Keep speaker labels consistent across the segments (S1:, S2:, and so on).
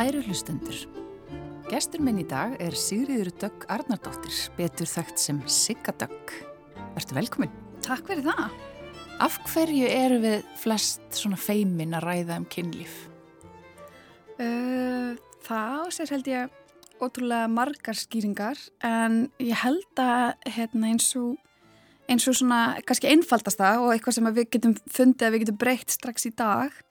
S1: Kæru hlustendur. Gestur minn í dag er Sigriður Dögg Arnardóttir, betur þekkt sem Sigga Dögg. Ertu velkomin?
S2: Takk fyrir það.
S1: Af hverju eru við flest svona feimin að ræða um kynlíf?
S2: Uh, það sér held ég ótrúlega margar skýringar en ég held að hérna, eins og eins og svona kannski einfaldasta og eitthvað sem við getum fundið að við getum breytt strax í dag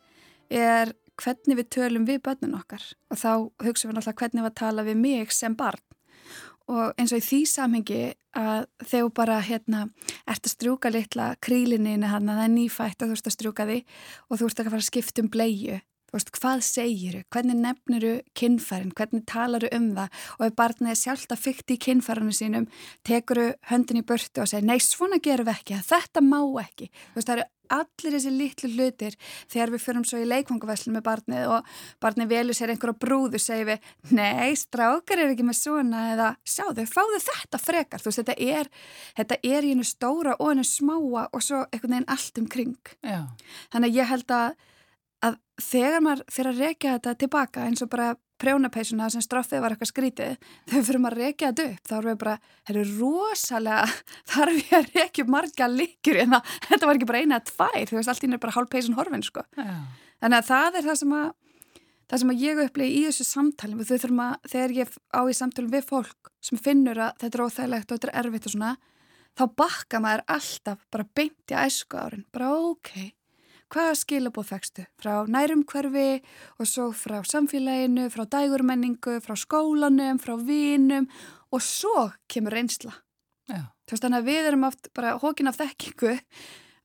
S2: er hvernig við tölum við börnun okkar. Og þá hugsaum við náttúrulega hvernig við tala við mig sem barn. Og eins og í því samhengi að þegar bara hérna ert að strjúka litla krílinni hann að það er nýfætt og þú ert að strjúka því og þú ert að fara að skipta um bleiu. Þú veist, hvað segiru, hvernig nefniru kinnfærin, hvernig talaru um það? Og ef barnið er sjálft að fykti í kinnfærinu sínum, tekuru höndin í börtu og segja, nei, svona gerum við ekki, þetta má ekki. Þú veist, það eru allir þessi litlu hlutir þegar við fyrum svo í leikvangaveslu með barnið og barnið velur sér einhverja brúðu, segir við, nei, strákar er ekki með svona eða sjáðu, fáðu þetta frekar. Þú veist, þetta er, þetta er í hennu stóra og hennu smáa og svo einhvern veginn allt um kring.
S1: Já.
S2: Þannig að ég held að að þegar maður fyrir að rekja þetta tilbaka eins og bara prjónapeisuna sem straffið var eitthvað skrítið, þegar fyrir maður að rekja þetta upp þá erum við bara, þetta er rosalega þarf ég að rekja upp marga líkjur en það, þetta var ekki bara eina eða tvær þú veist, allt ín er bara hálf peisun horfin sko. þannig að það er það sem að það sem að ég upplegi í þessu samtali þau þurfum að, þegar ég á í samtalum við fólk sem finnur að þetta er óþægilegt og þetta er erfitt og svona, þá bakka maður alltaf bara beint í æsku árin bara ok, hvaða skilabóð fegstu frá nærumhverfi og svo frá samfélaginu, frá dægurmenningu, frá skólanum, frá vínum og svo kemur reynsla.
S1: Já.
S2: Þú veist þannig að við erum oft bara hókin af þekkingu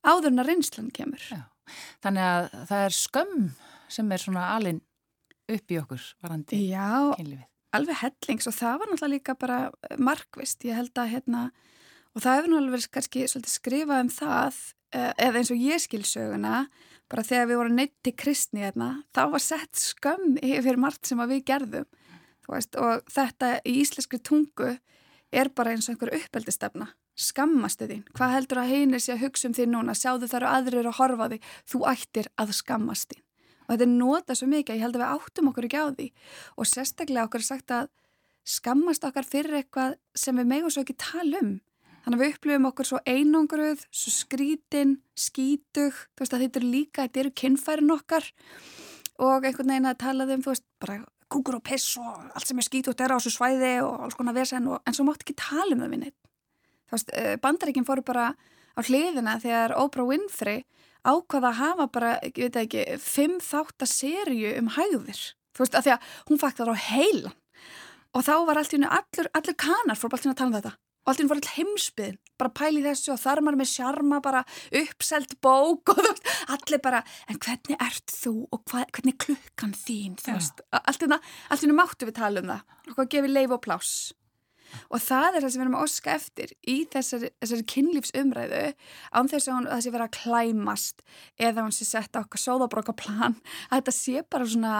S2: áður en að reynslan kemur.
S1: Já. Þannig að það er skömm sem er svona alin upp í okkur varandi kynlífið.
S2: alveg hellings og það var náttúrulega líka bara markvist. Ég held að hérna, og það hefur náttúrulega verið skrifað um það Eh, eða eins og ég skil söguna bara þegar við vorum neitt til kristni hérna, þá var sett skömm fyrir margt sem við gerðum veist, og þetta í íslenskri tungu er bara eins og einhver uppeldistefna skammastu þín, hvað heldur að heinir sé að hugsa um því núna, sjáðu þar og aðrir að horfa því, þú ættir að skammast þín. Og þetta er nota svo mikið, ég held að við áttum okkur ekki á því. Og sérstaklega okkur er sagt að skammast okkar fyrir eitthvað sem við megum svo ekki tala um Þannig að við upplifum okkur svo einangruð, svo skrítin, skítug, þú veist að þetta eru líka, þetta eru kinnfærin okkar og einhvern veginn að tala um, þú veist, bara kúkur og piss og allt sem er skítugt er á þessu svæði og alls konar vesen og en svo mátt ekki tala um það við neitt. Þú veist, eh, bandaríkinn fóru bara á hliðina þegar Oprah Winfrey ákvaða að hafa bara, ég veit ekki, fimm þáttaserju um hægðir. Þú veist, að því að hún fækt það á heilan og þá var hennu, allur, allur kanar fór bara alltaf að tala um þetta og allt í hún var all heimsbyðin, bara pæli þessu og þar maður með sjarma, bara uppselt bók og þú veist, allir bara en hvernig ert þú og hva, hvernig klukkan þín, þú veist allt í hún máttu við tala um það og hvað gefið leif og pláss. Og það er það sem við erum að oska eftir í þessari, þessari kynlífsumræðu án þess að það sé vera að klæmast eða hún sé sett á okkar sóðabrókaplan að þetta sé bara svona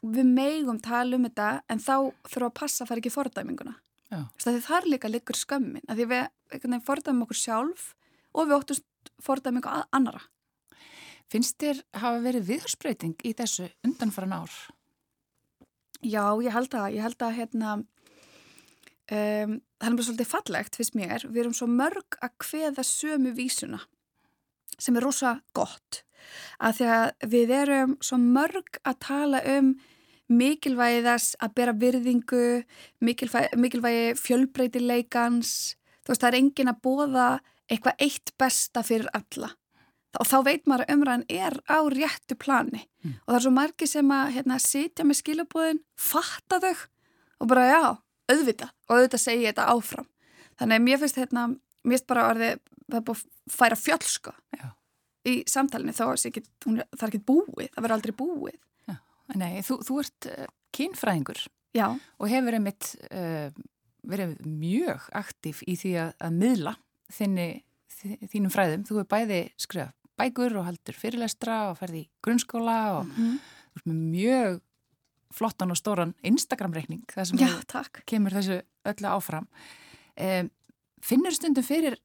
S2: við meigum tala um þetta en þá þurfum að passa að fara ekki fordæminguna Það er líka líkur skömmin að því við fordæmum okkur sjálf og við óttust fordæmum ykkur annara.
S1: Finnst þér hafa verið viðhorsbreyting í þessu undanfæran ár?
S2: Já, ég held að, ég held að hérna, um, það er bara svolítið fallegt fyrst mér. Við erum svo mörg að hveða sömu vísuna sem er rosa gott að því að við erum svo mörg að tala um mikilvægi þess að bera virðingu, mikilvægi, mikilvægi fjölbreytileikans, þú veist það er engin að bóða eitthvað eitt besta fyrir alla og þá veit maður að umræðin er á réttu plani mm. og það er svo margi sem að hérna, sitja með skilabóðin, fatta þau og bara já, auðvitað og auðvitað segja þetta áfram. Þannig að mér finnst hérna, mér finnst bara að það er búið að færa fjölska í samtalinu þá er það ekki búið, það verður aldrei búið.
S1: Nei, þú, þú ert uh, kynfræðingur
S2: Já.
S1: og hefur einmitt uh, verið mjög aktíf í því að, að miðla þinni, þínum fræðum. Þú hefur bæði skrifað bækur og haldur fyrirlestra og ferði í grunnskóla og mm -hmm. mjög flottan og stóran Instagram-reikning það sem
S2: Já,
S1: kemur þessu öllu áfram. Um, finnur stundum fyrir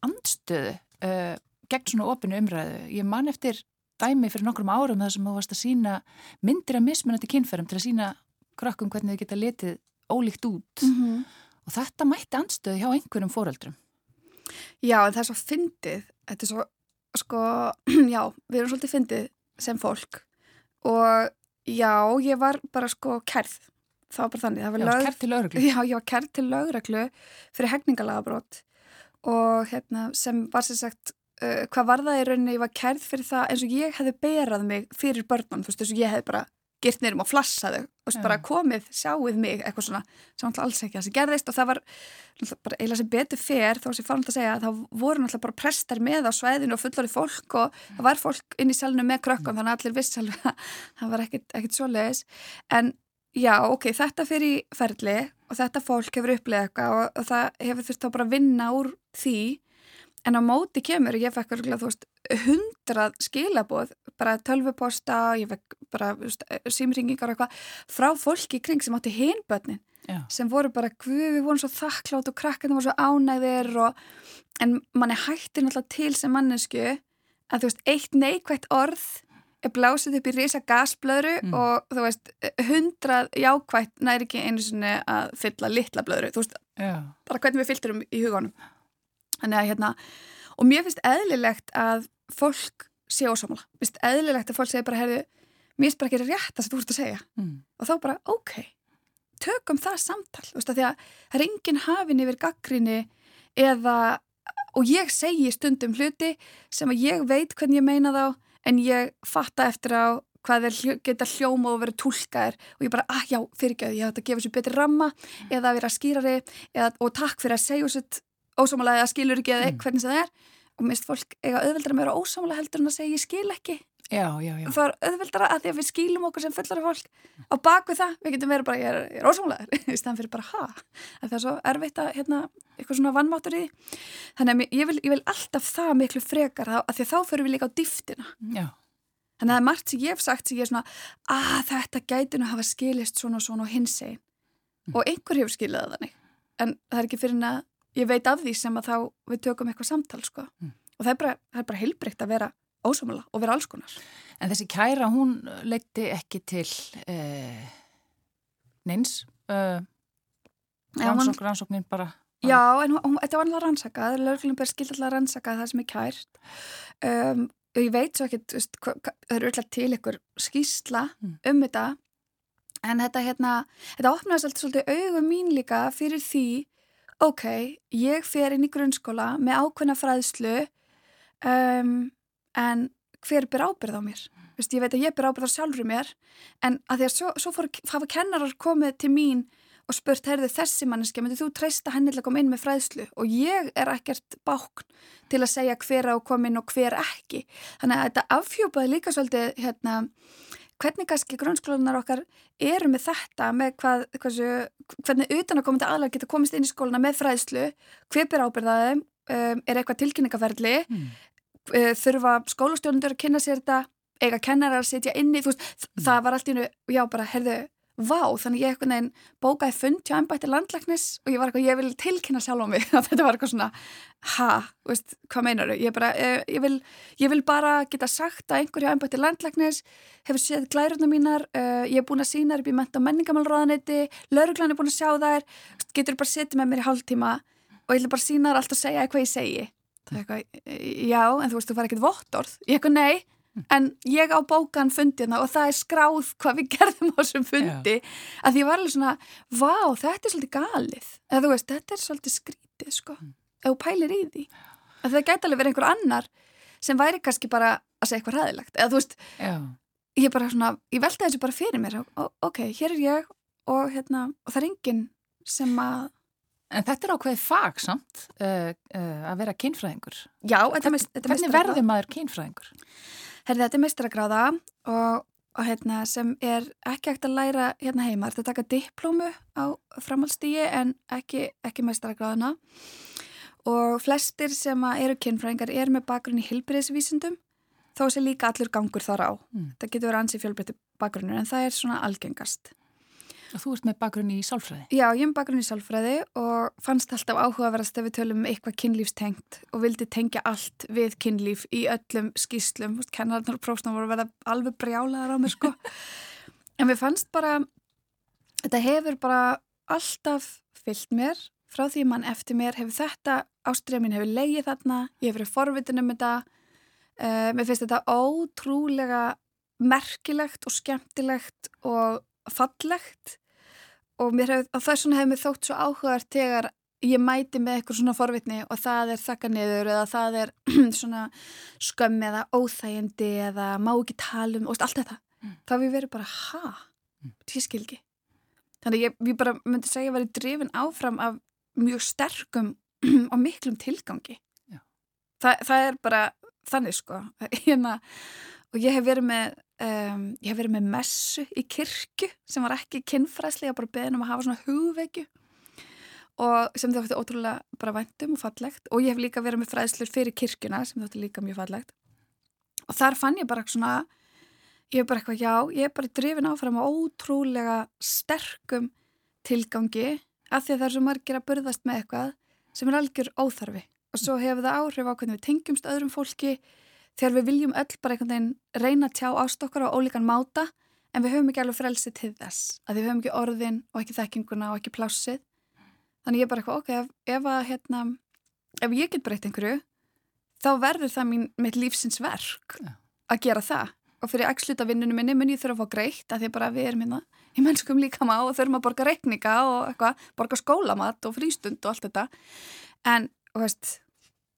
S1: andstöðu uh, gegn svona opinu umræðu? Ég man eftir dæmi fyrir nokkrum árum þar sem þú varst að sína myndir af mismunandi kynferðum til að sína krökkum hvernig þau geta letið ólíkt út mm -hmm. og þetta mætti anstöðu hjá einhverjum fóreldrum.
S2: Já, en það er svo fyndið, þetta er svo, sko, já, við erum svolítið fyndið sem fólk og já, ég var bara sko kærð, það var bara þannig.
S1: Það var já, lög... kærð til lögreglu.
S2: Já, ég var kærð til lögreglu fyrir hefningalagabrót og hérna sem var sér sagt Uh, hvað var það í rauninni, ég var kærð fyrir það eins og ég hefði berað mig fyrir börnum þú veist, eins og ég hefði bara girt nýrum og flassaðu og ja. bara komið, sjáuð mig eitthvað svona, sem alltaf alls ekki að það gerðist og það var bara eiginlega sem betur fer þá sem ég fann alltaf að segja að það voru alltaf bara prestar með á svæðinu og fullori fólk og það var fólk inn í selnu með krökkum mm. þannig að allir vissi alveg að það var ekkit svo leiðis en já, ok, þetta fyrir ferli og þetta fólk hefur upplegað eitthvað og, og það hefur þurft að bara vinna úr því En á móti kemur, ég fekk hundrað skilaboð, bara tölvuposta, ég fekk bara símringingar og eitthvað, frá fólki kring sem átti hinbötnin, sem voru bara, við vorum svo þakklátt og krakkandi voru svo ánægðir og, en mann er hættir náttúrulega til sem mannesku að þú veist, eitt neikvægt orð er blásið upp í risa gasblöðru mm. og þú veist, hundrað jákvægt næri ekki einu sinni að fylla litla blöðru, þú veist, Já. bara hvernig við fyllturum í hugunum. Þannig að hérna, og mér finnst eðlilegt að fólk sé ósámála. Mér finnst eðlilegt að fólk segja bara, herðu, mér finnst bara ekki rétt að þú ert að segja. Mm. Og þá bara, ok, tökum það samtal, þú veist að því að það er enginn hafin yfir gaggrinni eða, og ég segi stundum hluti sem að ég veit hvernig ég meina þá, en ég fatta eftir á hvað þeir geta hljóma og verið tólkaðir og ég bara, ah já, fyrirgjöðu, ég hætti að gefa sér betri ramma eða að vera skýrari eða, og takk fyrir að segja sér ósámála eða skilur ekki eða mm. hvernig það er. Og mist fólk eiga auðveldra meira ósámála heldur en að segja ég skil ekki.
S1: Já, já, já.
S2: það er auðveldra að því að við skilum okkur sem fullari fólk. Á bakvið það, við getum verið bara ég er, er ósámála, í staðan fyrir bara ha? Að það er svo erfitt að hérna, eitthvað svona vannmáttur í þannig að ég vil, ég vil alltaf það miklu frekar að því að þá fyrir við líka á dýftina þannig að það er margt sem ég hef sagt sem ég er svona að þetta gætinu hafa skilist svona og svona og hins egin mm. og einhver hefur skilið það þannig. En það er ekki fyrir að ég veit af því sem að þá við tökum eitthvað samtal sko mm. og það er bara, bara heilbrygt að vera ósamala og vera alls konar.
S1: En þessi kæra hún leiti ekki til eh, neins eh, rannsók, rannsóknin bara
S2: Já, en hún, þetta var alveg rannsakað lögurklunum ber skilt alveg rannsakað það sem er kært um, og ég veit svo ekki það eru alltaf til ykkur skýsla mm. um þetta en þetta hérna, þetta opnaðist alltaf svolítið augum mín líka fyrir því ok, ég fer inn í grunnskóla með ákveðna fræðslu um, en hver ber ábyrð á mér? Vist, ég veit að ég ber ábyrð á sjálfur mér en að því að svo, svo fór, hafa kennarar komið til mín og spurt, heyrðu þessi manneski, myndir þú treysta henni til að koma inn með fræðslu og ég er ekkert bákn til að segja hver á komin og hver ekki. Þannig að þetta afhjúpaði líka svolítið hérna hvernig kannski grunnskólanar okkar eru með þetta, með hvað, hversu, hvernig utan að komandi aðlag geta komist inn í skóluna með fræðslu, hver ber ábyrðaðum, um, er eitthvað tilkynningaferðli, mm. uh, þurfa skólastjórnundur að kynna sér þetta, eiga kennarar að setja inni, þú veist, mm. það var allt í nú, já bara, herðu, vá, þannig ég eitthvað neginn bókaði fund hjá ennbætti landlæknis og ég var eitthvað, ég vil tilkynna sjálf á mig og þetta var eitthvað svona, ha, veist, hvað meinar þau? Ég, eh, ég, ég vil bara geta sagt að einhver hjá ennbætti landlæknis hefur séð glæruna mínar, uh, ég er búin að sína upp í menta og menningamálraðanetti, lauruglan er búin að sjá þær, getur bara setið með mér í hálftíma og ég vil bara sína þær allt að segja eitthvað ég segi. Það er eitthvað, já, en þú veist, þú fær ekkert vottorð. Ég eitthvað, nei, en ég á bókan fundina og það er skráð hvað við gerðum á þessum fundi Já. að ég var alveg svona vá, þetta er svolítið galið eða þú veist, þetta er svolítið skrítið sko, mm. ef þú pælir í því að það gæti alveg verið einhver annar sem væri kannski bara að segja eitthvað ræðilegt eða þú veist, Já. ég bara svona ég velta þessu bara fyrir mér og, ok, hér er ég og hérna og það er enginn sem að
S1: En þetta er ákveðið fag samt uh, uh, að vera kynfræðingur.
S2: Já, þetta er mest...
S1: Hvernig verður maður kynfræðingur?
S2: Herði, þetta er meistrakráða og, og hérna, sem er ekki ekkert að læra hérna heima. Þetta taka diplómu á framhaldstígi en ekki, ekki meistrakráðuna. Og flestir sem eru kynfræðingar er með bakgrunn í hilbriðsvísundum þó sé líka allur gangur þar á. Mm. Það getur verið ansið fjölbreytti bakgrunnur en það er svona algengast.
S1: Og þú ert með bakgrunni í sálfræði?
S2: Já, ég er með bakgrunni í sálfræði og fannst alltaf áhugaverðast ef við tölum um eitthvað kynlífstengt og vildi tengja allt við kynlíf í öllum skýslum. Kennarnar og prófstum voru að verða alveg brjálaðar á mig sko. en við fannst bara, þetta hefur bara alltaf fyllt mér frá því mann eftir mér hefur þetta ástriða mín hefur leigið þarna, ég hefur verið forvitin um þetta. Uh, mér finnst þetta ótrúlega merkilegt og skemmtilegt og fallegt og hef, þess vegna hefur mér þótt svo áhugavert þegar ég mæti með eitthvað svona forvitni og það er þakkarniður eða það er svona skömm eða óþægindi eða má ekki tala um og allt þetta. Mm. Það við verið bara, ha? Mm. Ég skil ekki. Þannig ég, ég bara myndi segja að ég var drifin áfram af mjög sterkum og miklum tilgangi. Þa, það er bara þannig sko. Hérna, og ég hef verið með Um, ég hef verið með messu í kirkju sem var ekki kinnfræsli, ég var bara beðin um að hafa svona hugvekju. Og sem þótti ótrúlega bara vendum og fallegt. Og ég hef líka verið með fræðslur fyrir kirkjuna sem þótti líka mjög fallegt. Og þar fann ég bara svona ég hef bara eitthvað, já, ég hef bara drifin áfram á ótrúlega sterkum tilgangi af því að það er svo margir að burðast með eitthvað sem er algjör óþarfi. Og svo hefur það áhrif á hvernig við tengjumst öðrum fólki þegar við viljum öll bara einhvern veginn reyna að tjá ástokkar á ólíkan máta en við höfum ekki alveg frelsi til þess að við höfum ekki orðin og ekki þekkinguna og ekki plásið þannig ég er bara eitthvað ok, ef, ef, að, hérna, ef ég get breytt einhverju þá verður það mín, mitt lífsins verk ja. að gera það. Og fyrir eksluta vinnunum minni mun ég þurfa að fá greitt að því bara við erum hérna í mennskum líka má og þurfum að borga reikninga og eitthvað, borga skólamat og frístund og allt þetta. En, og veist,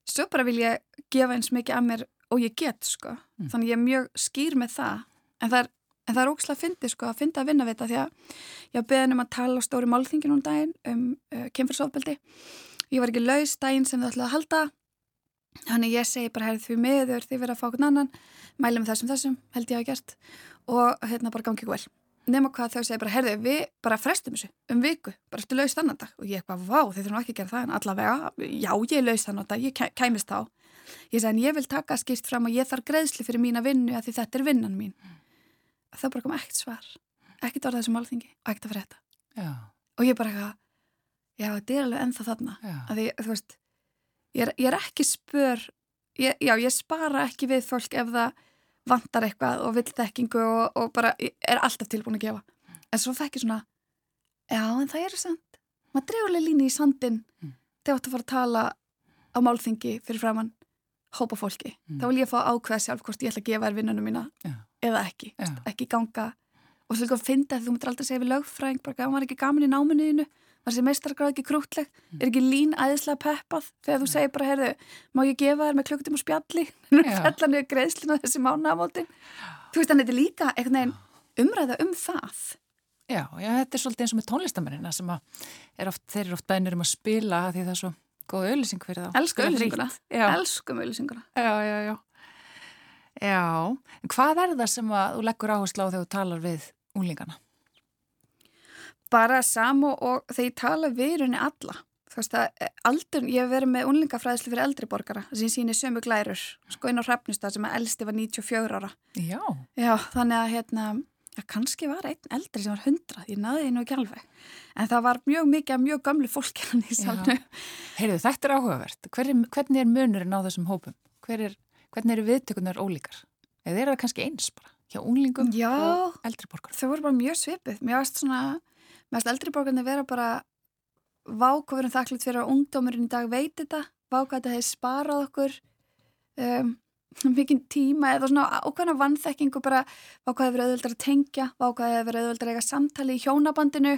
S2: svo bara vil ég gefa eins mikið að mér og ég get sko. Mm. þannig ég er mjög skýr með það. En það er, en það er ógslag að fyndi sko að fyndi að vinna við þetta því að ég beðin um að tala á stóri málþingin um daginn um uh, kemfyrsofbeldi ég var ekki laus daginn sem þau ætlaði að halda. Þannig ég segi bara herrið því miður því verið að fá okkur annan. Mælum þessum þessum held ég að hafa gert. Og hérna bara gangi ekki vel. Nema hvað þau segir bara, herðu, við bara frestum þessu um viku, bara ertu laus þannan dag. Og ég eitthvað, vá, þið þurfum ekki að gera það en allavega, já, ég er laus þannan dag, ég kæmist þá ég sagði en ég vil taka skýrt fram og ég þarf greiðsli fyrir mína vinnu að því þetta er vinnan mín mm. það bara kom ekkert svar ekkert orðað þessum alþingi og ekkert að fyrir þetta já. og ég bara eitthvað já þetta er alveg ennþá þarna að því þú veist ég er, ég er ekki spör ég, já ég spara ekki við fólk ef það vantar eitthvað og vill þekkingu og, og bara er alltaf tilbúin að gefa mm. en svo fekk ég svona já en það er sant maður drefurlega líni í sandin mm. þegar þú ætti að fara að tala á málþingi fyrir framann hópa fólki, mm. þá vil ég fá ákveða sjálf hvort ég ætla að gefa þér vinnunum mína ja. eða ekki, ja. ekki ganga og svo líka að finna að þú myndir aldrei segja við lögfræðing bara gaf maður ekki gaman í náminuðinu var þessi meistargráð ekki krútleg mm. er ekki lín æðislega peppað? Þegar þú segir bara heyrðu, má ég gefa þér með klukkutíma spjalli? Fellan yfir greiðslinu þessi mánagamótin þú veist þannig þetta er líka einhvern veginn umræða um það.
S1: Já, já, þetta er svolítið eins og með tónlistamennina góð auðlýsing fyrir þá.
S2: Elsku auðlýsinguna. Elskum auðlýsinguna.
S1: Já, já, já. Já, en hvað er það sem að þú leggur áherslu á þegar þú talar við úlingana?
S2: Bara samu og þegar ég tala við rauninni alla. Þú veist að aldur, ég hef verið með unlingafræðislu fyrir eldri borgara sem sýnir sömu glærur, sko inn á Hrafnistad sem að eldsti var 94 ára.
S1: Já.
S2: Já, þannig að hérna Já, kannski var einn eldri sem var hundra, ég naði því nú ekki alveg. En það var mjög mikið af mjög gamlu fólki hann í salnu.
S1: Heyrðu, þetta er áhugavert. Hver er, hvernig er munurinn á þessum hópum? Er, hvernig eru viðtökunar ólíkar? Eða er það kannski eins bara? Hjá unglingum
S2: Já,
S1: og eldri borgar?
S2: þau voru bara mjög svipið. Mér varst svona, mér varst eldri borgarnir vera bara vákofurinn þakklátt fyrir að ungdómurinn í dag veit þetta, váka þetta hefði sparað okkur um, mikinn tíma eða svona ákveðna vannþekking og bara vákvæði verið auðvöldar að tengja vákvæði verið auðvöldar að eiga samtali í hjónabandinu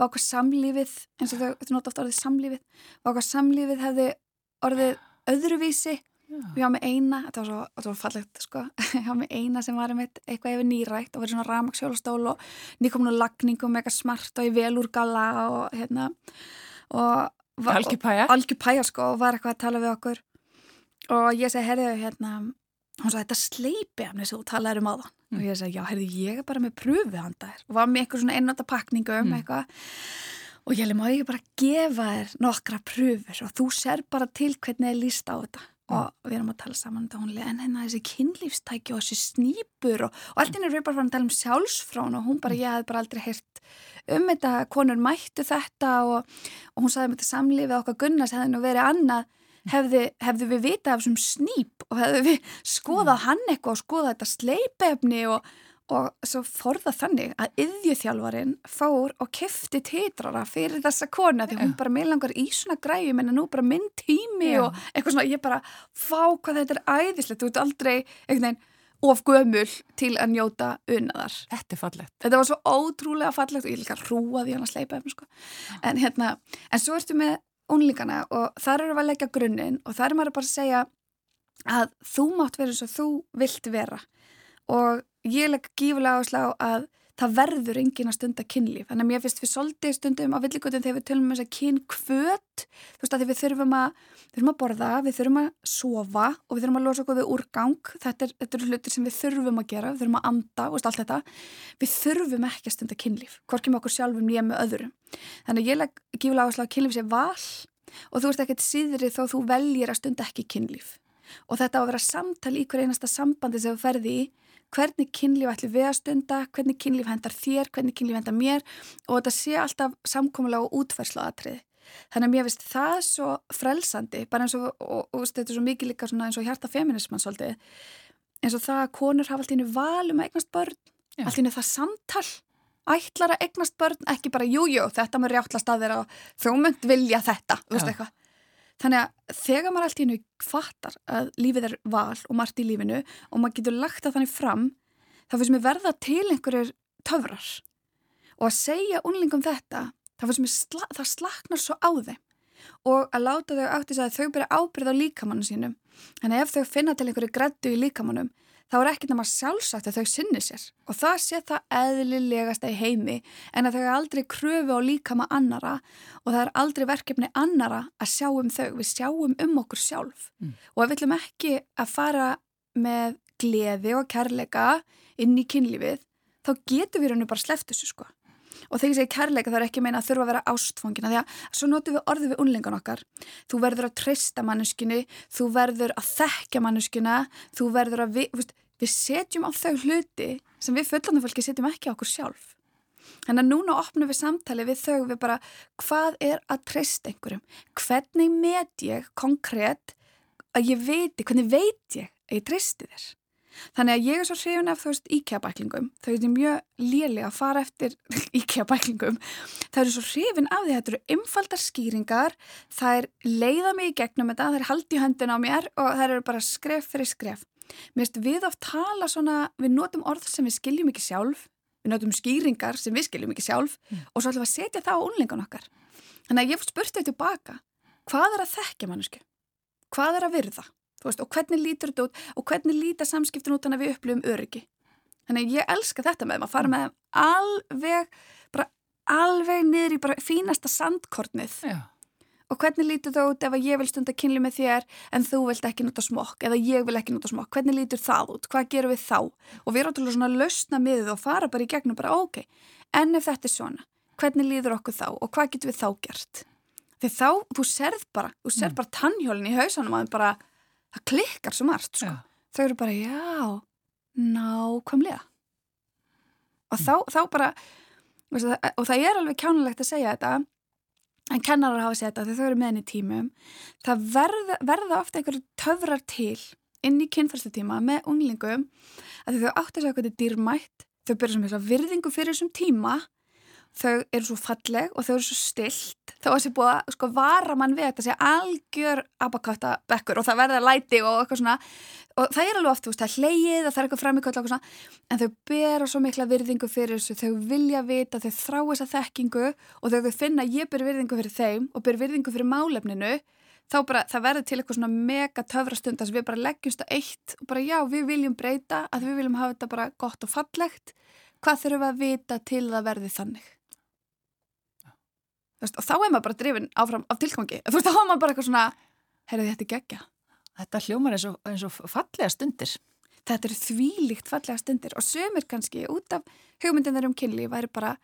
S2: vákvæði samlífið eins og þau, nota ofta orðið samlífið vákvæði samlífið hefði orðið öðruvísi. Við hafa með eina, þetta var svo, þetta var fallegt sko, við hafa með eina sem var einmitt eitthvað yfir nýrætt og verið svona ramagsjólastól og nýkominu lagningum eitthvað smart og í velúrgala og hérna. Og algjupæja sko og var eitthvað að tala við okkur og ég segi, herðu, hérna hún sagði, þetta sleipi hann þess að þú talaði um aðan mm. og ég segi, já, herðu, ég er bara með pröfu hann þær og var með eitthvað svona einnátta pakningu um mm. eitthvað. Og ég lef, má ég bara gefa þér nokkra pröfur og þú ser bara til hvernig ég líst á þetta? Og við erum að tala saman um tónli en hérna þessi kynlífstæki og þessi snýpur og, og allt inn er við bara að tala um sjálfsfrón og hún bara, ég hef bara aldrei heyrt um þetta, konur mættu þetta. Og, og hún sagði með þetta samlífið okkar Gunnars hefði nú verið annað hefði, hefði við vitað af þessum snýp og hefði við skoðað mm. hann eitthvað og skoðað þetta sleipefni og og svo forða þannig að yðjuþjálfarin fór og kefti titrara fyrir þessa kona því hún bara meðlangar í svona græjum en nú bara minn tími Já. og eitthvað svona ég bara fá hvað þetta er æðislegt þú ert aldrei einhvern veginn of gömul til að njóta unnaðar.
S1: Þetta er fallegt.
S2: Þetta var svo ótrúlega fallegt og ég líka rúaði hann að sleipa um sko. En hérna, en svo ertu með unlingana og þar eru við að leggja grunninn og þar er maður bara að segja að þú mátt vera eins og þú vilt vera. Og ég legg gífulega áherslu á að það verður engin að stunda kynlíf. Þannig að mér finnst við svolítið stundum á villigutum þegar við tölum um þess að kynkvöt þú veist að við þurfum að, þurfum að borða við þurfum að sofa og við þurfum að losa okkur við úrgang. Þetta eru er hlutir sem við þurfum að gera, við þurfum að anda veist, allt þetta, við þurfum ekki að stunda kynlíf hvorki með okkur sjálfum nýja með öðrum. Þannig að ég legg gífulega áherslu á kynlíf sé val og þú veist ekkert síðri þó þú veljir að stunda ekki kynlíf. Og þetta á að vera samtal í hver einasta sambandi sem þú ferði í hvernig kynlíf ætli við að stunda, hvernig kynlíf hendar þér, hvernig kynlíf hendar mér og þetta sé alltaf samkómulega og útferðslu aðtrið. Þannig að mér finnst það svo frelsandi, bara eins og, og, og þetta er svo mikið líka eins og hjarta feminisman svolítið, eins og það að konur hafa alltaf innu val um að eignast börn, Já. alltaf innu það samtal, ætlar að eignast börn, ekki bara jújú, þetta maður rjáttlast að þeirra og þú mynd vilja þetta, þú veist eitthvað. Þannig að þegar maður allt í hennu fattar að lífið er val og margt í lífinu og maður getur lagt það þannig fram þá finnst mér verða til einhverjir töfrar. Og að segja unlingum þetta sla, það slaknar svo á þeim. Og að láta þau átt þess að þau byrja ábyrð á líkamannu sínum. En ef þau finna til einhverju grættu í líkamannum þá er ekkert náma sjálfsagt að þau sinni sér. Og það sé það eðlilegasta í heimi en að þau aldrei kröfu á líkama annara og það er aldrei verkefni annara að sjá um þau, við sjáum um okkur sjálf. Mm. og við ætlum ekki að fara með gleði og kærleika inn í kynlífið þá getur við henni bara sleft þessu sko og þegar ég segi kærleika þá er ekki meina að þurfa að vera ástfóngina því að svo notum við orðið við unlingan okkar. Þú verður að treysta manneskinu þú verður að þekkja manneskina þú verður að við, við, við setjum á þau hluti sem við fullandu fólki setjum ekki á okkur sjálf. Þannig að núna opnum við samtali við þau við bara hvað er að treysta einhverjum? Hvernig met ég konkrétt að ég veiti, hvernig veit ég að ég treysti þér Þannig að ég er svo hrifin af þú veist íkjabæklingum, þau eru mjög léli að fara eftir íkjabæklingum, það eru svo hrifin af því að þetta eru einfaldar skýringar, er leiða mig í gegnum þetta, er haldi höndin á mér og það eru bara skref fyrir skref. Mér veist við oft tala svona, við notum orð sem við skiljum ekki sjálf, við notum skýringar sem við skiljum ekki sjálf mm. og svo ætlum við að setja það á unlingan okkar. Þannig að ég spurti þetta tilbaka, hvað er að þekkja mannesku? Hvað er að virða? Veist, og hvernig lítur þetta út og hvernig lítar samskiptin út þannig að við upplifum öryggi? Þannig ég elska þetta með þeim að fara með þeim alveg bara alveg niður í bara fínasta sandkortnið
S1: Já.
S2: og hvernig lítur það út ef að ég vil stunda kynli með þér en þú vilt ekki nota smokk eða ég vil ekki nota smokk, hvernig lítur það út? Hvað gerum við þá? Og við erum alltaf svona að lausna miðið og fara bara í gegnum bara ok, en ef þetta er svona hvernig líður okkur þá og hvað getur við þá gert? Því þá, þú serð bara þú serð mm. bara tannhjólinn í hausanum að bara það klikkar svo margt sko. þau eru bara já nákvæmlega. Og þá, þá bara veist, og það er alveg kjánulegt að segja þetta en kennarar hafa sett að þau eru með henni tímum. Það verða, verða ofta einhverju töfrar til inn í kynfærslutíma með unglingum að þau átti að segja hvað þetta er dýrmætt þau byrja sem þess að virðingu fyrir þessum tíma þau eru svo falleg og þau eru svo stilt þá er þessi búið að sko vara mann við þetta sé algjör abakvæta bekkur og það verða læti og eitthvað svona. Og það er alveg oft, þú veist, það er hleyið og það er eitthvað framíkvöld og svona en þau bera svo mikla virðingu fyrir þessu þau vilja vita, þau þrá þessa þekkingu og þegar þau finna að ég ber virðingu fyrir þeim og ber virðingu fyrir málefninu þá bara, það verður til eitthvað svona mega töfrastund að við bara leggjumst að eitt og bara já, við viljum breyta, að við viljum hafa þetta bara gott og fallegt. Hvað þurfum að vita til það verði þannig veist, og þá er maður bara drifin áfram af tilgangi. Þú veist, þá er maður bara eitthvað svona herrið þetta gegja
S1: Þetta hljómar eins og, eins og fallega stundir.
S2: Þetta eru þvílíkt fallega stundir og sömur kannski út af hugmyndinar um kynli væri bara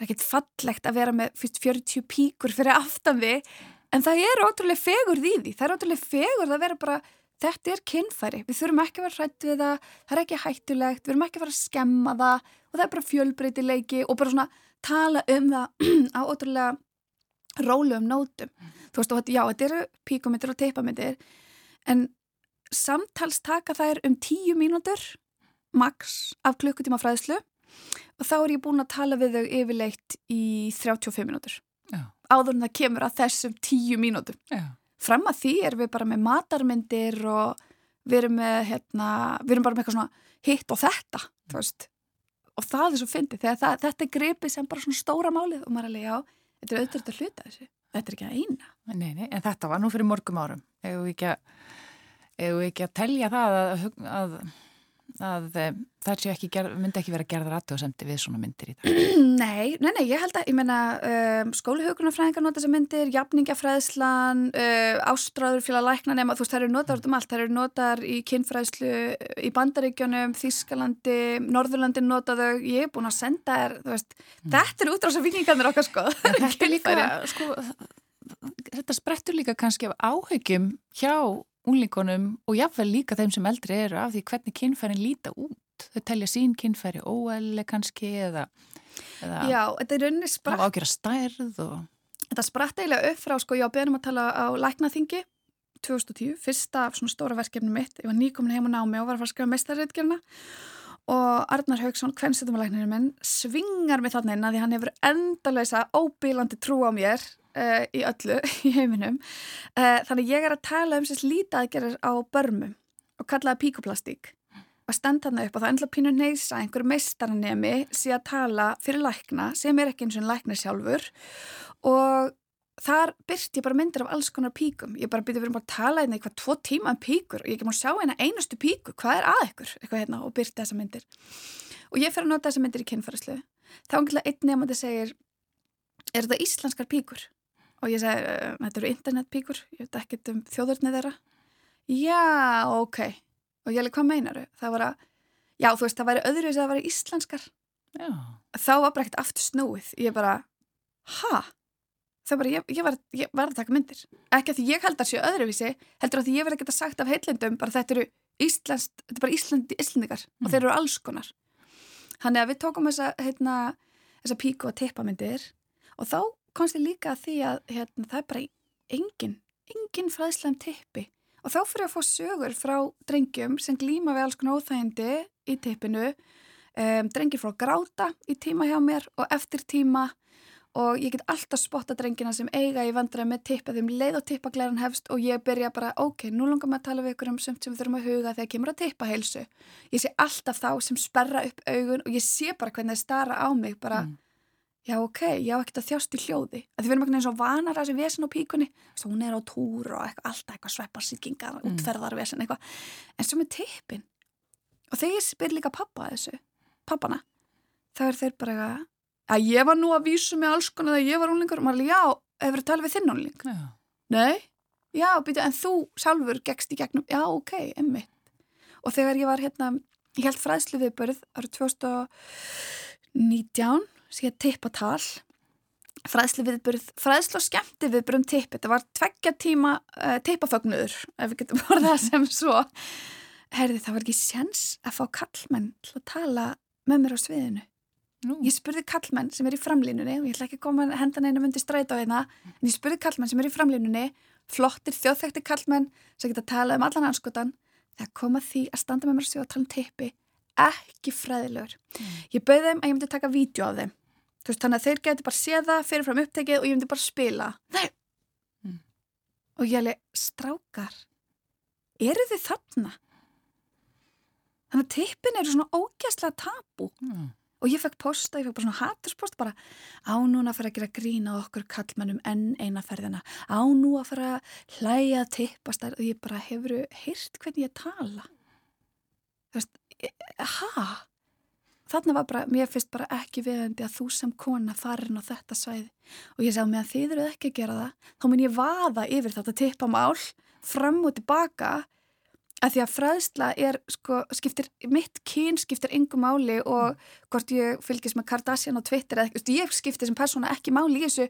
S2: ekkert fallegt að vera með fyrst 40 píkur fyrir aftan við en það er ótrúlega fegur í því, það er ótrúlega fegur að vera bara, þetta er kynfæri. Við þurfum ekki að vera hrætt við það. Það er ekki hættulegt, við erum ekki að fara að skemma það. Og það er bara fjölbreytileiki og bara svona tala um það á ótrúlega rólegum nótum. Þú veist, og já, þetta eru píkomyndir og teipamyndir en samtals taka þær um tíu mínútur max af klukkutíma fræðslu. Og þá er ég búin að tala við þau yfirleitt í 35 mínútur. Áður en það kemur að þessum 10 mínútum. Já. fram að því erum við bara með matarmyndir og við erum með hérna, við erum bara með eitthvað svona hitt og þetta og það er svo fyndið þegar það, þetta er gripið sem bara svona stóra málið og maður er alveg já, þetta er auðvitað að hluta þessu. Þetta er ekki að eina.
S1: Nei, nei, En þetta var nú fyrir morgum árum. Ef við ekki að, ekki að telja það að, að að eh, það ekki gerð, myndi ekki vera gerðar aðtöðasendi við svona myndir í dag?
S2: Nei, nei, nei, ég held að, ég menna um, skólihaukunarfræðingar nota þessar myndir, jafningafræðslan uh, ástráður félag lækna nema, þú veist, það eru notaður um allt, það eru notaður í kynfræðslu í bandaríkjónum Þískalandi, Norðurlandin notaðu ég er búin að senda þér, þú veist mm. þetta eru útráðs af vikingarnir okkar sko
S1: Þetta er líka, sko þetta sprettur líka kannski af áhaugjum hjá unglingunum og jáfnveil líka þeim sem eldri eru af því hvernig kynfærin líta út. Þau telja sín kynfæri óæli kannski eða,
S2: eða Já, þetta er rauninni spratt.
S1: Það var ágjör að stærð og...
S2: Þetta spratt eiginlega upp frá, sko, ég á beðnum að tala á læknaþingi 2010, fyrsta af svona stóra verkefni mitt. Ég var nýkomin heim og námi og var að fara að skrifa meistarreitgerna og Arnar Haugsson, hvernsettumalæknirinn minn, svingar mig þarna inn að því hann hefur endalösa óbílandi trú á mér uh, í öllu í heiminum. Uh, þannig ég er að tala um sérst lítaðgerir á börmum og kallaða píkoplastík og stend þarna upp og það endla pínu neysa einhver meistaranemi sé að tala fyrir lækna sem er ekki eins og lækna sjálfur. Og þar byrst ég bara myndir af alls konar píkum. Ég bara byrti verið bara að tala einhvað eitthvað tvo tíma um píkur og ég kemur að sjá eina einustu píku. Hvað er að ykkur? Eitthvað hérna og byrti þessa myndir. Og ég fer að nota þessa myndir í kynfærislu þá er einn nefnandi segir er þetta íslenskar píkur og ég segi, uh, þetta eru internetpíkur ég veit ekki um þjóðurnið þeirra já, ok og ég leiði, hvað meinaru? það var að, já, þú veist, það væri öðru þess að það væri íslenskar já. þá var bara ekkert aftur snúið ég bara, ha? það bara, ég, ég, var, ég var að taka myndir ekki að því ég held að séu öðruvísi heldur að því ég verði að sagt af heillendum bara þetta eru íslenskt, þetta er bara íslandi íslendingar mm. og þeir eru alls konar þannig að við tókum þessa, heitna, þessa píku og tippamyndir og þá komst ég líka að því að hérna, það er bara engin, engin fræðslega um tippi. Og þá fyrir að fá sögur frá drengjum sem glýma við alls konar óþægindi í tippinu. Um, drengir frá gráta í tíma hjá mér og eftir tíma. Og ég get alltaf spotta drengina sem eiga í vandræði með tippið um leið og tippaglæran hefst og ég byrja bara, ok, nú langar maður að tala við ykkur um sumt sem við þurfum að huga þegar kemur að tippa heilsu. Ég sé alltaf þá sem sperra upp augun og ég sé bara hvernig það stara á mig bara mm já ok, ég á ekkert að þjást í hljóði. Að því við erum ekki eins og vanar að þessi vesen á píkunni. Svo hún er á túr og eitthvað, alltaf eitthvað svepparsýkingar, mm. útferðarvesen eitthvað. En svo með tippin. Og þegar ég spyr líka pappa þessu pappana, þá er þeir bara að ég var nú að vísu með alls konar þegar ég var unlingur og maður er já, hefur það talað við þinn unling já. nei, já, byrju, en þú sjálfur gegst í gegnum, já ok, emmi og þegar ég var hérna, ég held fræðslu viðbörð árið 2019 síðan tippatal fræðslu viðburð, fræðslu og skemmti viðburðum tipp, þetta var tveggja tíma uh, tippafögnuður, ef við getum borðað sem svo. Herði það var ekki séns að fá kallmenn til að tala með mér á sviðinu. Nú. ég spurði kallmenn sem er í framlínunni og ég ætla ekki að koma hendan einu myndi stræta á hérna en ég spurði kallmenn sem er í framlínunni flottir þjóðþekti kallmenn sem geta að tala um allan anskotan þegar koma því að standa með mér á svið og tala um tippi ekki fræðilegur. Mm. ég bauði þeim að ég myndi taka vídeo af þeim veist, þannig að þeir geti bara séða fyrirfram upptekið og ég myndi bara spila. Nei. Mm. og ég hef strákar eru þið þarna? Þannig að tippin eru svona ógæslega tabu mm. og ég fekk posta, ég fekk bara svona hatturspost bara á núna að fara að gera grína okkur kallmennum enn eina ferðina. Á nú að fara að hlæja tippast og ég bara hefur heyrt hvernig ég tala? Þú veist, hæ? Þarna var bara, mér finnst bara ekki viðandi að þú sem kona farin á þetta svæði og ég sagði að þið eruð ekki að gera það þá mun ég vaða yfir þetta tippamál fram og tilbaka að því að fræðsla er, sko, skiptir, mitt kyn skiptir yngu máli og hvort ég fylgis með Kardashian á Twitter eða eitthvað, ég skiptir sem persóna ekki máli í þessu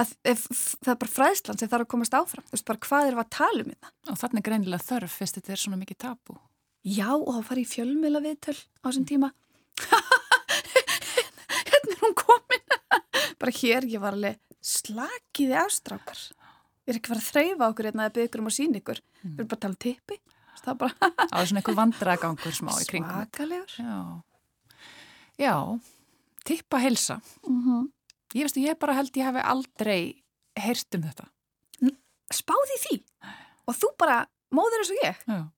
S2: að ef, það er bara fræðslan sem þarf að komast áfram, þú veist bara hvað er að tala um þetta.
S1: Og þannig greinilega þörf fyrst þetta er svona mikið tapu.
S2: Já, og þá fari ég fjölmjöla viðtöl á þessum tíma. hérna er hún komin. bara hér, ég var alveg slakiði ástrákar. Ég er ekki farið að þreyfa okkur hérna eða byggja ykkur um að sína ykkur. Við erum bara að tala um tippi. Það bara
S1: var svona einhver vandragangur smá í kringum
S2: Svakalegur.
S1: Já, Já. Tippa helsa
S2: mm -hmm.
S1: Ég veist, ég bara held ég hef aldrei heyrt um þetta.
S2: Spáði því. Og þú bara móður eins og ég.
S1: Já.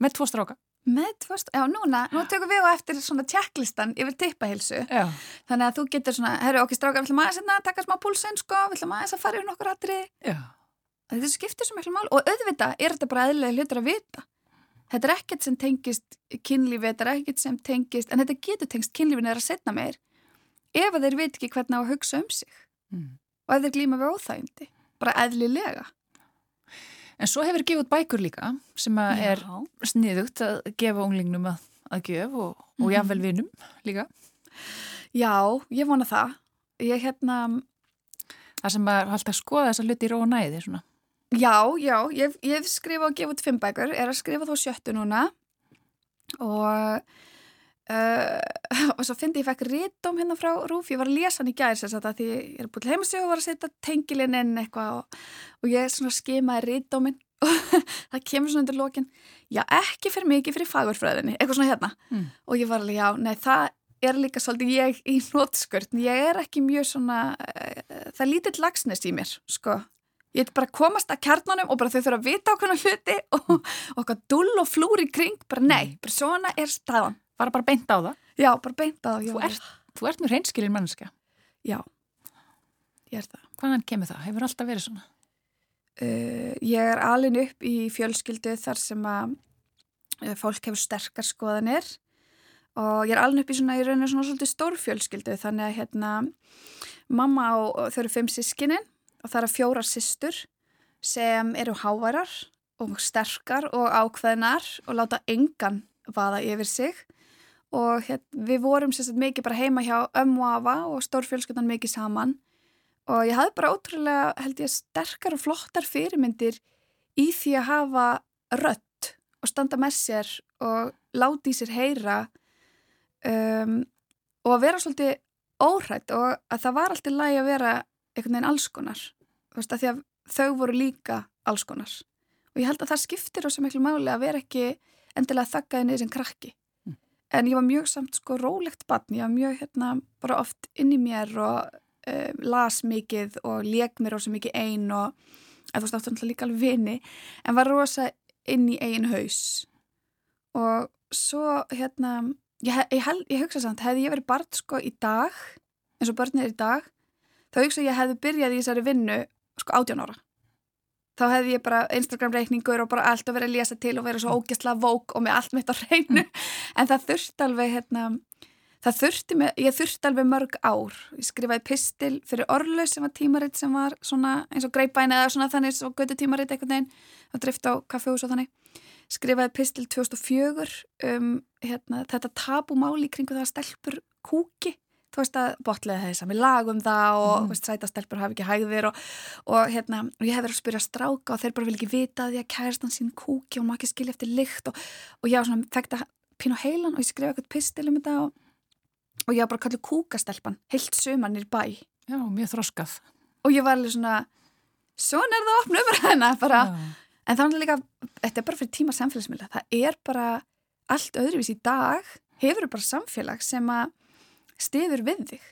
S1: Með tvo stráka
S2: Með stráka, já núna, nú tökum við á eftir svona tjekklistan yfir tippahilsu
S1: Já.
S2: Þannig að þú getur svona, herru okkur stráka, við ætlum aðeins að taka smá púlsinn sko, við ætlum aðeins að fara yfir nokkur aðri þetta skiptir svo miklu mál og auðvitað er þetta bara eðlilega hlutur að vita. Þetta er ekkert sem tengist kynlífi, þetta er ekkert sem tengist en þetta getur tengst kynlífin eða að setna meir ef þeir veit ekki hvernig að hugsa um sig. Mm. og ef þeir glýma við óþægindi. Bara eðlilega
S1: En svo hefur gefið bækur líka sem er sniðugt að gefa unglingnum að, að gef og, og mm -hmm. jáfnvel vinum líka.
S2: Já, ég vona það. Ég hérna
S1: Það sem að halda að skoða þessa hluti í ró og næði svona.
S2: Já, já, ég hef skrifað og gefið út fimm bækur, er að skrifa þó sjöttu núna. Og uh, og svo fyndi ég fekk rítum hérna frá Rúf, ég var að lesa hann í gæðis þess að því ég er búin heimasög og var að setja tengilinn inn eitthvað og, og ég skimaði rítuminn og það kemur svona undir lókin já, ekki fyrir mikið fyrir fagurfröðinni eitthvað svona hérna. Mm. og ég var alveg, já, nei, það er líka svolítið ég í nótskurt ég er ekki mjög svona uh, það lítill lagsnest í mér, sko. Ég heit bara komast að kjarnanum og bara þau þurfa að vita okkur hluti og okkar dull og flúri kring, bara nei, bara svona er staðan.
S1: Bara bara beint á það?
S2: Já, bara beint á það.
S1: Þú ert, þú ert mjög reynskilin mannska.
S2: Já, ég er það.
S1: Hvaðan kemur það? Hefur alltaf verið svona?
S2: Uh, ég er alin upp í fjölskyldu þar sem að uh, fólk hefur sterkar skoðanir og ég er alin upp í svona, ég reynir svona svolítið stór fjölskyldu þannig að hérna mamma og, þau eru fimm sískininn og það eru fjóra systur sem eru háværar og sterkar og ákveðnar og láta engan vaða yfir sig og hér, við vorum sérstaklega mikið bara heima hjá ömmu afa og stórfjölskyldan mikið saman og ég hafði bara ótrúlega held ég sterkar og flottar fyrirmyndir í því að hafa rött og standa með sér og láti í sér heyra um, og að vera svolítið óhrætt og að það var alltaf lægi að vera einhvern veginn allskonar veist að að þau voru líka allskonar og ég held að það skiptir ós að miklu máli að vera ekki endilega þakkaði niður sem krakki. En ég var mjög samt sko rólegt barn, ég var mjög hérna bara oft inn í mér og um, las mikið og leg mér ósað mikið einn og þú veist áttu líka alveg vini en var rosa inn í einn haus. Og svo hérna ég, ég, ég, hugsa samt, hefði ég verið barn sko í dag eins og börnir í dag þá hugsa ég hefði byrjað í þessari vinnu sko 18 ára þá hefði ég bara Instagram reikningur og bara allt að vera að lesa til og vera svo ógæsla vók og með allt mitt á hreinu. Mm. en það þurfti alveg hérna, það þurfti með, ég þurfti alveg mörg ár. Ég skrifaði pistil fyrir Orlaus sem var tímaritt sem var svona eins og greipæn eða svona þannig svo götu tímaritt eitthvað neinn og drift á kaffehús og þannig. Skrifaði pistil 2004 um hérna, þetta tabumáli kring það að stelpur kúki þú veist að botlega þess að við lagum það og mm. veist, sætastelpur hafi ekki hægðir og, og hérna, og ég hef verið að spyrja stráka og þeir bara vil ekki vita að kærast hann sín kúki og maður ekki skilja eftir lykt og, og ég á svona fekta pínu heilan og ég skrifa eitthvað pistil um þetta og, og ég á bara kallið kúkastelpan heilt sömannir bæ
S1: Já, mjög þroskað
S2: og ég var alveg svona svona er það að opna um hérna bara Já. en þannig líka, þetta er bara fyrir tíma samfélagsmiðla, það er bara allt öðruvís í dag hefur bara samfélag sem að stiður við þig.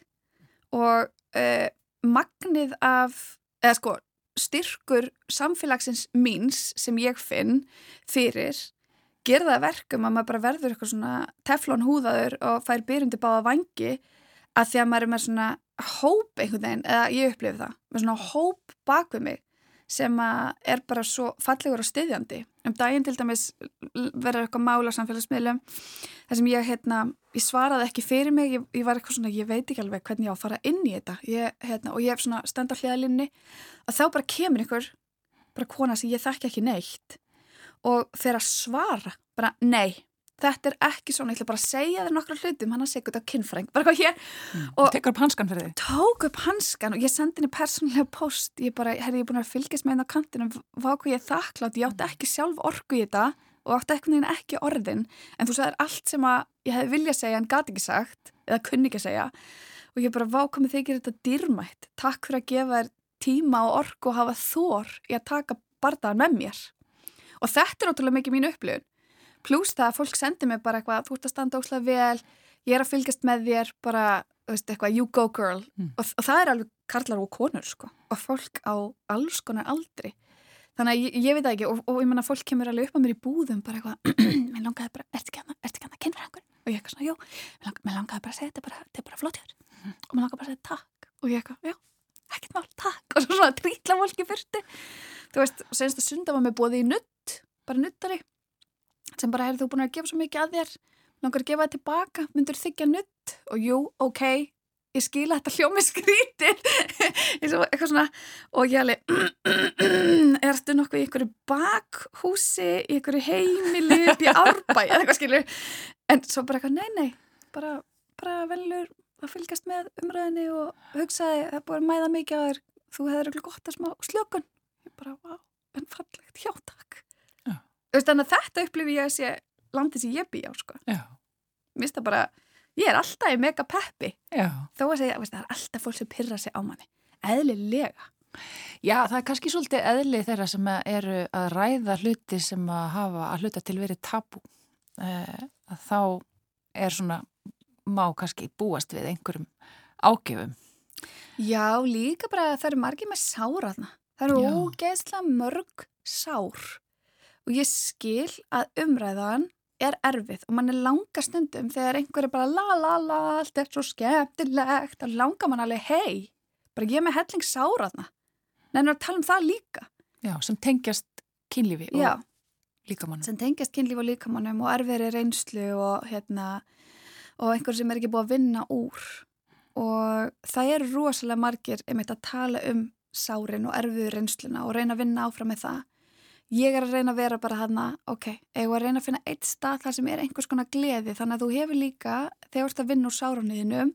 S2: Og uh, magnið af, eða sko styrkur samfélagsins míns sem ég finn fyrir gerða verkum að maður bara verður eitthvað svona teflon húðaður og fær byrjundi báða vangi að því að maður er með svona hóp einhvern veginn, eða ég upplifi það með svona hóp bak við mig sem er bara svo fallegur og styðjandi. Um daginn til dæmis verður eitthvað mála samfélagsmiðlum þar sem ég, hérna, ég svaraði ekki fyrir mig, ég, ég var eitthvað svona, ég veit ekki alveg hvernig ég á að fara inn í þetta ég, hérna, og ég hef svona stend á hliðalinni að þá bara kemur einhver, bara kona sem ég þekki ekki neitt og að svara bara nei, þetta er ekki svona, ég ætla bara að segja þér nokkra hlutum hann að segja þetta á kinnfræng bara hvað hér
S1: mm. og tekur upp hanskan fyrir þig.
S2: Tók upp hanskan og ég sendi henni persónulega post. Ég bara, herri ég er búin að fylgjast með henni á kantinu hvað hvað ég er þakklátt, ég átti ekki sjálf orgu í þetta og átti ekki, ekki orðin. En þú sagðir allt sem að ég hef viljað segja en gati ekki sagt eða kunni ekki segja. Og ég bara vákomið þig þetta dýrmætt. Takk fyrir að gefa þér tíma og orgu og hafa þór í að taka bardaðan með mér. Og þetta er ótrúlega mikið mín upplifun pluss það að fólk sendir mig bara eitthvað þú ert að standa óslega vel, ég er að fylgjast með þér bara, þú veist, eitthvað you go girl. Mm. og, og það er alveg karlar og konur sko og fólk á alls konar aldri. Þannig að ég, ég veit það ekki og, og ég menna fólk kemur alveg upp á mér í búðum bara eitthvað, mér langaði bara, ertu ekki að það kynfrangur? Og ég eitthvað svona, jú, mér langaði, langaði bara að segja þetta bara, þetta er bara flott hér mm. og mér langaði bara að segja takk. Og ég eitthvað, já, ekkert mál, takk. Og svo svona trítla fólki fyrsti þú veist, senst að sunda var með bóði í nutt bara nuttari sem bara, er þú búin að gefa svo mikið að þér. Langar að gefa það tilbaka, myndur þykja nutt og jú, ok, ég skila þetta hljómi skrítir eitthvað svona. Og ég alveg erstu nokkuð í einhverju bakhúsi í einhverju heimili upp í árbæ? Eða eitthvað skilur. En svo bara eitthvað, nei, nei. Bara, bara velur að fylgjast með umræðinni og hugsaði, það búið að mæða mikið að þér. Þú hefur eitthvað gott að smá slökun. Ég bara, vá, en fallegt, já takk. Þannig að þetta upplifi ég að sé landið sem ég bý á sko. mér finnst það bara ég er alltaf í mega peppi
S1: já.
S2: þó að segja, veist, það er alltaf fólk sem pyrra sig á manni eðlilega
S1: Já, það er kannski svolítið eðli þeirra sem eru að ræða hluti sem að hafa að hluta til verið tabu eh, þá er svona má kannski búast við einhverjum ágefum.
S2: Já, líka bara það eru margir með sáraðna. Það eru ógeðslega mörg sár og ég skil að umræðan er erfið og mann er langa stundum þegar einhver er bara la la la, allt er svo skemmtilegt og langar mann alveg hei, bara ég með helling sáraðna. Nefnir að tala um það líka.
S1: Já, sem tengjast kynlífi og
S2: Já,
S1: líkamannum.
S2: Sem tengjast kynlífi og líkamannum og erfiðri reynslu og hérna og einhver sem er ekki búið að vinna úr og það eru rosalega margir einmitt að tala um sárin og erfiður reynsluna og reyna að vinna áfram með það. Ég er að reyna að vera bara hana, ok, ég er að reyna að finna eitt stað þar sem er einhvers konar gleði þannig að þú hefur líka, þegar þú ert að vinna úr sárunniðinu,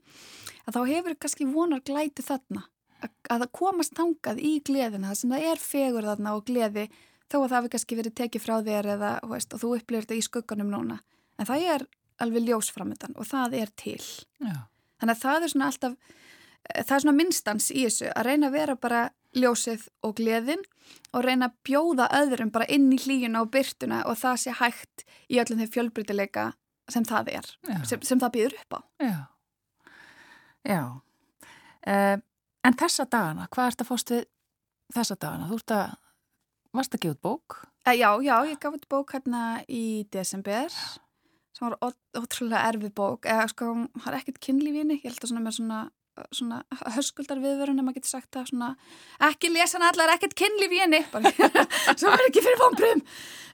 S2: að þá hefur kannski vonar glæti þarna að, að komast tangað í gleðina þar sem það er fegur þarna og gleði þó að það hefur kannski verið tekið frá þér eða, veist, og þú upplifir þetta í skugganum núna. En það er alveg ljósframöndan og það er til.
S1: Já.
S2: Þannig að það er svona alltaf, eh, það er svona minnstans í þessu að reyna að vera bara ljósið og gleðin og reyna að bjóða öðrum bara inn í hlíuna og byrtuna og það sé hægt í öllum þeim fjölbrytileika sem það er, sem, sem það býður upp á.
S1: Já, já. Uh, en þessa dagana, hvað ert að fóst við þessa dagana? Þú ert að, varst að gefa út bók?
S2: Uh, já, já, ég gaf út bók hérna í desember. Sem var ótrúlega erfið bók eða sko, það er ekkert kynlífinni ég held að svona með svona, svona höskuldar viðverun ef maður getur sagt það svona, ekki lesa hann allar, ekkert kynlífinni sem var ekki fyrir vonbröðum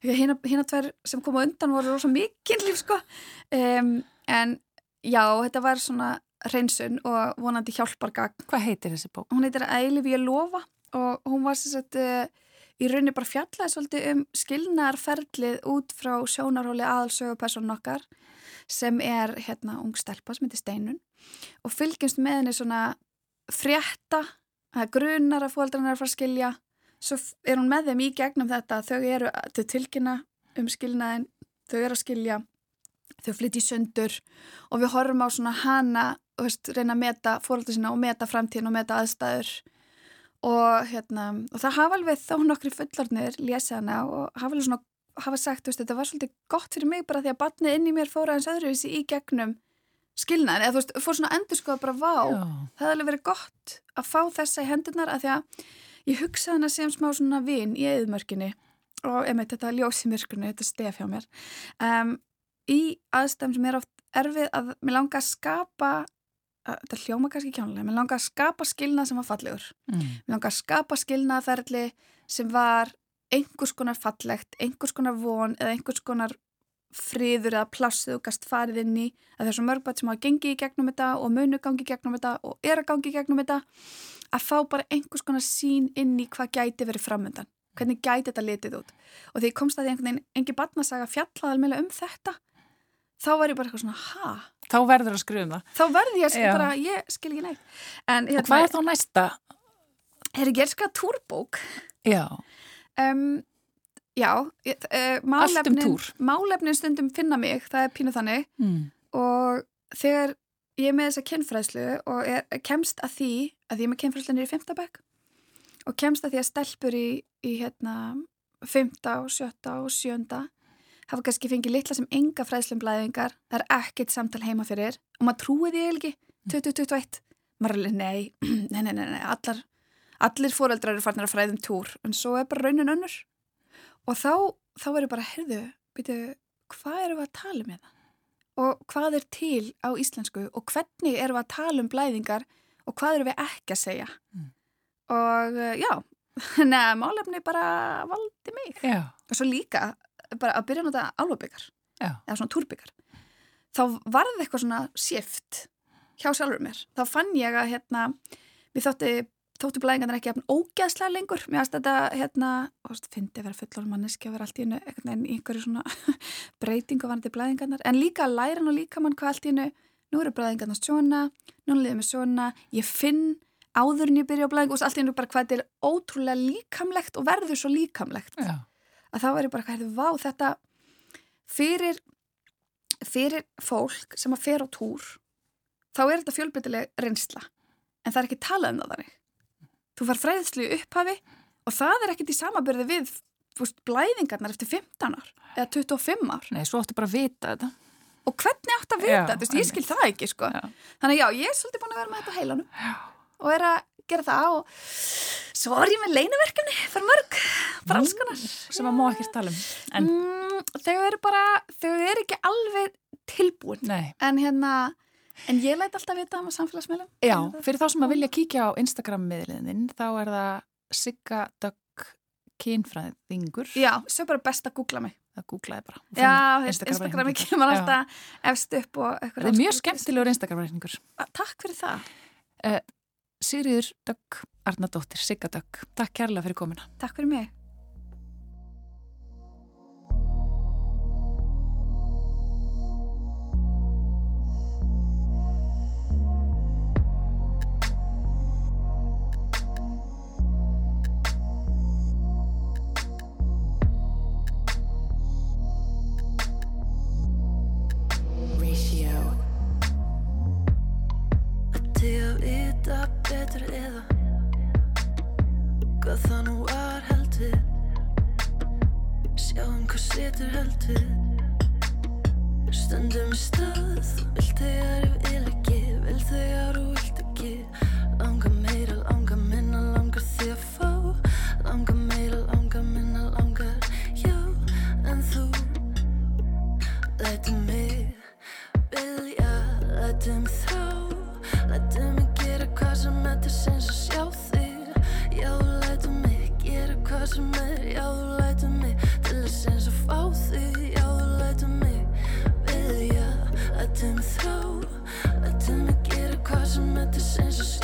S2: hérna tvær sem koma undan voru rosa mikið kynlíf sko. Um, en já, þetta var svona reynsun og vonandi hjálpargagn.
S1: Hvað heitir þessi bók?
S2: Hún heitir Æli við lofa og hún var sér sett uh, í rauninni bara fjallaði svolítið um skilnarferðlið út frá sjónarhóli aðalsögupersonin okkar sem er hérna ung stelpa sem heitir Steinun og fylgjumst með henni svona frétta, grunar að fóldrarna er að fara að skilja svo er hún með þeim í gegnum þetta þau eru til tilkynna um skilnaðin þau eru að skilja þau flytti í söndur og við horfum á svona hana veist, reyna að meta fólkdur sína og meta framtíðin og meta aðstæður. Og, hérna, og það hafa alveg þá nokkri fullarnir lesið hana og hafa alveg svona hafa sagt, veist, þetta var svolítið gott fyrir mig bara því að batnið inn í mér fóra eins öðruvísi í gegnum skilnaðin, eða þú veist, fór svona endur sko að bara vá, Já. það hefði alveg verið gott að fá þessa í hendurnar að því að ég hugsaði hana sem smá svona vin í eðmörkinni og einmitt þetta ljósi mörkunni, þetta stef hjá mér um, í aðstæðum sem er oft erfið að mér langa að skapa þetta hljóma kannski kjánulega, mér langar að skapa skilnað sem var fallegur. Mm. Mér langar að skapa skilnaðferðli sem var einhvers konar fallegt, einhvers konar von eða einhvers konar friður eða plassið og gast farið inn í að þessu mörgbætt sem hafa gengið í gegnum þetta og munu gangið í gegnum þetta og er að gangið í gegnum þetta að fá bara einhvers konar sín inn í hvað gæti verið framöndan. hvernig gæti þetta litið út og þegar ég komst að því einhvern veginn engi barnasaga fjallaði alveg um þetta þá var ég bara eitthvað svona, ha?
S1: Þá verður að skrifa um það.
S2: Þá verður ég að skilja bara, ég skil ekki neitt. En, hérna,
S1: Og hvað er þá næsta?
S2: Er ekki erska túrbók?
S1: Já,
S2: Um, já, uh,
S1: Allt um
S2: málefnin, málefnin stundum finna mig, það er pínu þannig.
S1: Mm.
S2: og þegar ég er með þessa kynfræðslu og er, kemst að því að ég er með kynfræðslu nýri í fymtabæk og kemst að því að stelpur í, í hérna fymta og sjötta og sjönda hafa kannski fengið litla sem enga fræðslumblæðingar, það er ekkert samtal heima fyrir og maður trúið því ekki. 2021, maður er alveg nei, nei, nei, nei, nei, allar allir fóreldrar eru farnir að fræðum túr. En svo er bara raunin önnur og þá, þá er ég bara, heyrðu, byrju, hvað erum við að tala um þetta? og hvað er til á íslensku? Og hvernig erum við að tala um blæðingar? Og hvað erum við ekki að segja?
S1: Mm.
S2: og uh, já neða, málefni bara valdi mig.
S1: Já,
S2: og svo líka bara að byrja álfabyggar
S1: Já.
S2: eða svona túrbyggar þá varði eitthvað svona shift hjá sjálfur mér, þá fann ég að hérna, mér þótti þóttu blæðingarnir ekki jafn ógæðslega lengur. Mér aðst þetta, hérna, og veist, fyndi að vera fullor manneski að vera allt í hennu í einhverju svona breytingu varandi blæðingarnar, en líka að læra nú líka mann hvað allt í hennu, nú eru blæðingarnar svona, nú liðum við svona ég finn áður en ég byrja á blæðingu og allt í hennu bara hvað þetta er ótrúlega líkamlegt og verður svo líkamlegt.
S1: Já,
S2: að þá er ég bara, hvað er þetta, vá, þetta fyrir fyrir fólk sem að fer á túr þá er þetta fjölbreytileg reynsla en það er ekki talað um það þannig þú far fræðslu í upphafi og það er ekkit í samabyrði við fúst, blæðingarnar eftir 15 ár eða 25 ár
S1: nei, svo áttu bara að vita þetta.
S2: og hvernig átt að vita
S1: Já,
S2: þetta, Þú veist, ég skil það ekki sko.
S1: Já.
S2: þannig já, ég er svolítið búin að vera með þetta á heilanum
S1: Já.
S2: og er að gera það og svo er ég með leinaverkefni fyrir mörg, bara alls konar
S1: Sem að má ekkert tala um. En,
S2: mm, þau eru bara, þau eru ekki alveg tilbúin
S1: nei,
S2: en hérna, en ég læt alltaf vita um að samfélagsmiðlum
S1: já, fyrir þá sem að vilja kíkja á Instagram-miðliðin, þá er það Sigga Dögg kynfræðingur.
S2: já, svo bara best að googla mig
S1: Það googlaði bara.
S2: já,
S1: fann
S2: Instagram, kemur alltaf efst upp og eitthvað
S1: Það er mjög skemmtilegur Instagram-reikningur.
S2: takk fyrir það,
S1: Sigriður Dögg Arnardóttir, Sigga Dögg. Takk kærlega fyrir komina.
S2: takk fyrir mig
S3: lætum þá Lætum mig gera hvað sem til sinns að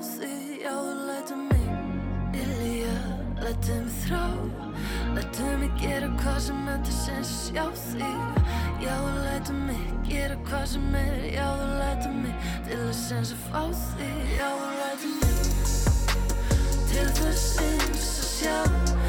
S3: þig Já,
S4: þú
S3: lætur mig Ilja, lætur mig þrá Lætur mig gera hvað sem þess að sjá þig Já, þú lætur mig gera hvað sem er. Já, þú lætur mig til þess eins og fá þig Já, þú lætur mig til þess eins að sjá